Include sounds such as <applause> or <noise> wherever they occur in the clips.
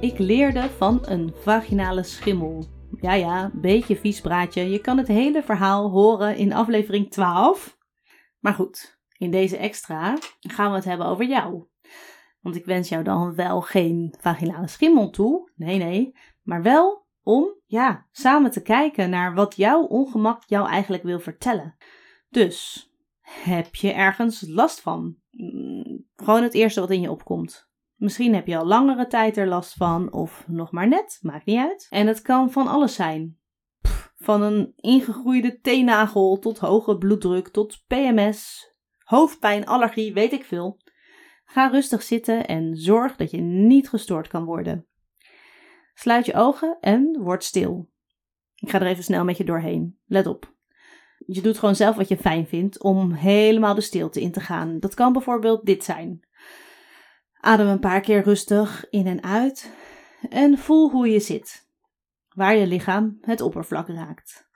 Ik leerde van een vaginale schimmel. Ja, ja, beetje vies praatje. Je kan het hele verhaal horen in aflevering 12. Maar goed, in deze extra gaan we het hebben over jou. Want ik wens jou dan wel geen vaginale schimmel toe. Nee, nee. Maar wel om, ja, samen te kijken naar wat jouw ongemak jou eigenlijk wil vertellen. Dus, heb je ergens last van? Mm, Gewoon het eerste wat in je opkomt. Misschien heb je al langere tijd er last van, of nog maar net, maakt niet uit. En het kan van alles zijn. Van een ingegroeide teennagel tot hoge bloeddruk, tot PMS, hoofdpijn, allergie, weet ik veel. Ga rustig zitten en zorg dat je niet gestoord kan worden. Sluit je ogen en word stil. Ik ga er even snel met je doorheen. Let op. Je doet gewoon zelf wat je fijn vindt om helemaal de stilte in te gaan. Dat kan bijvoorbeeld dit zijn. Adem een paar keer rustig in en uit en voel hoe je zit. Waar je lichaam het oppervlak raakt.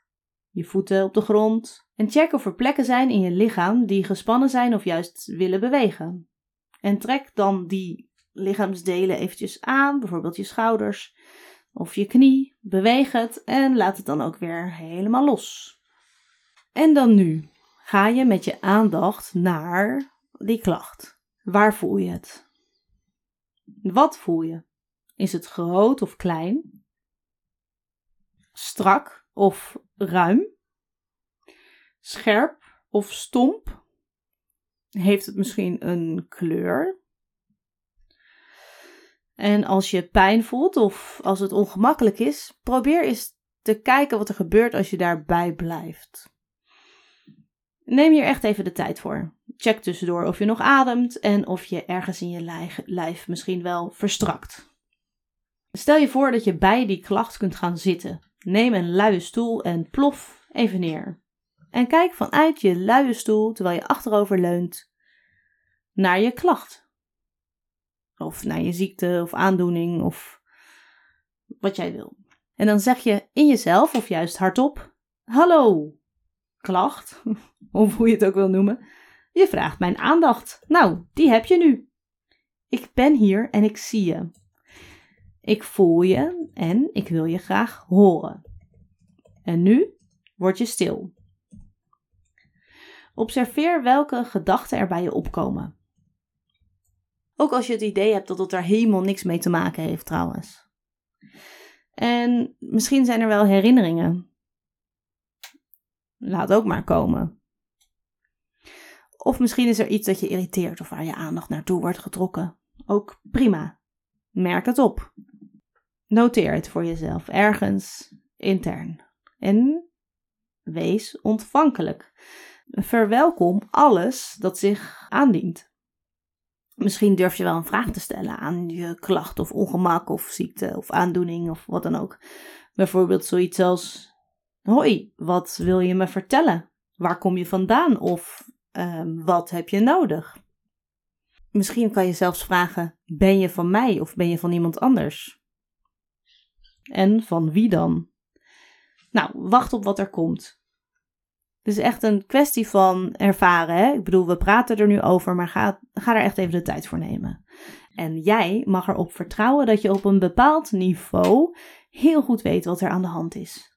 Je voeten op de grond en check of er plekken zijn in je lichaam die gespannen zijn of juist willen bewegen. En trek dan die lichaamsdelen eventjes aan, bijvoorbeeld je schouders of je knie. Beweeg het en laat het dan ook weer helemaal los. En dan nu ga je met je aandacht naar die klacht. Waar voel je het? Wat voel je? Is het groot of klein? Strak of ruim? Scherp of stomp? Heeft het misschien een kleur? En als je pijn voelt of als het ongemakkelijk is, probeer eens te kijken wat er gebeurt als je daarbij blijft. Neem hier echt even de tijd voor. Check tussendoor of je nog ademt en of je ergens in je lijf, misschien wel verstrakt. Stel je voor dat je bij die klacht kunt gaan zitten. Neem een luie stoel en plof even neer. En kijk vanuit je luie stoel, terwijl je achterover leunt, naar je klacht. Of naar je ziekte of aandoening of wat jij wil. En dan zeg je in jezelf of juist hardop: Hallo, klacht, <laughs> of hoe je het ook wil noemen. Je vraagt mijn aandacht. Nou, die heb je nu. Ik ben hier en ik zie je. Ik voel je en ik wil je graag horen. En nu word je stil. Observeer welke gedachten er bij je opkomen. Ook als je het idee hebt dat het er helemaal niks mee te maken heeft, trouwens. En misschien zijn er wel herinneringen. Laat ook maar komen. Of misschien is er iets dat je irriteert of waar je aandacht naartoe wordt getrokken. Ook prima. Merk het op. Noteer het voor jezelf ergens intern. En wees ontvankelijk. Verwelkom alles dat zich aandient. Misschien durf je wel een vraag te stellen aan je klacht of ongemak of ziekte of aandoening of wat dan ook. Bijvoorbeeld zoiets als: Hoi, wat wil je me vertellen? Waar kom je vandaan? Of uh, wat heb je nodig? Misschien kan je zelfs vragen: Ben je van mij of ben je van iemand anders? En van wie dan? Nou, wacht op wat er komt. Het is echt een kwestie van ervaren. Hè? Ik bedoel, we praten er nu over, maar ga, ga er echt even de tijd voor nemen. En jij mag erop vertrouwen dat je op een bepaald niveau heel goed weet wat er aan de hand is.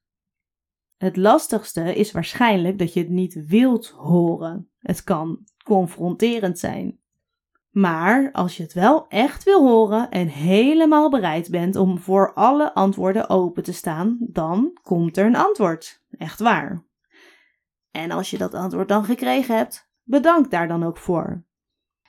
Het lastigste is waarschijnlijk dat je het niet wilt horen. Het kan confronterend zijn. Maar als je het wel echt wil horen en helemaal bereid bent om voor alle antwoorden open te staan, dan komt er een antwoord. Echt waar. En als je dat antwoord dan gekregen hebt, bedank daar dan ook voor.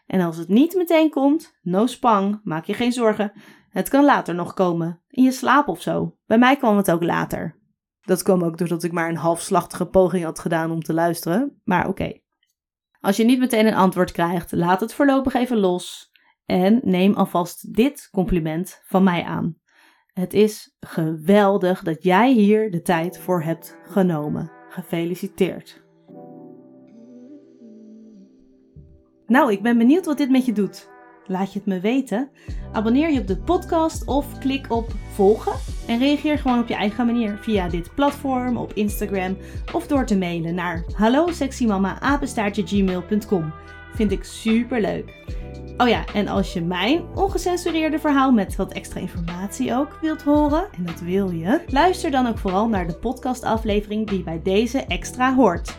En als het niet meteen komt, no spang, maak je geen zorgen. Het kan later nog komen, in je slaap of zo. Bij mij kwam het ook later. Dat kwam ook doordat ik maar een halfslachtige poging had gedaan om te luisteren, maar oké. Als je niet meteen een antwoord krijgt, laat het voorlopig even los en neem alvast dit compliment van mij aan. Het is geweldig dat jij hier de tijd voor hebt genomen. Gefeliciteerd. Nou, ik ben benieuwd wat dit met je doet. Laat je het me weten. Abonneer je op de podcast of klik op volgen en reageer gewoon op je eigen manier via dit platform, op Instagram of door te mailen naar hallo. Vind ik super leuk. Oh ja, en als je mijn ongecensureerde verhaal met wat extra informatie ook wilt horen, en dat wil je, luister dan ook vooral naar de podcastaflevering die bij deze extra hoort.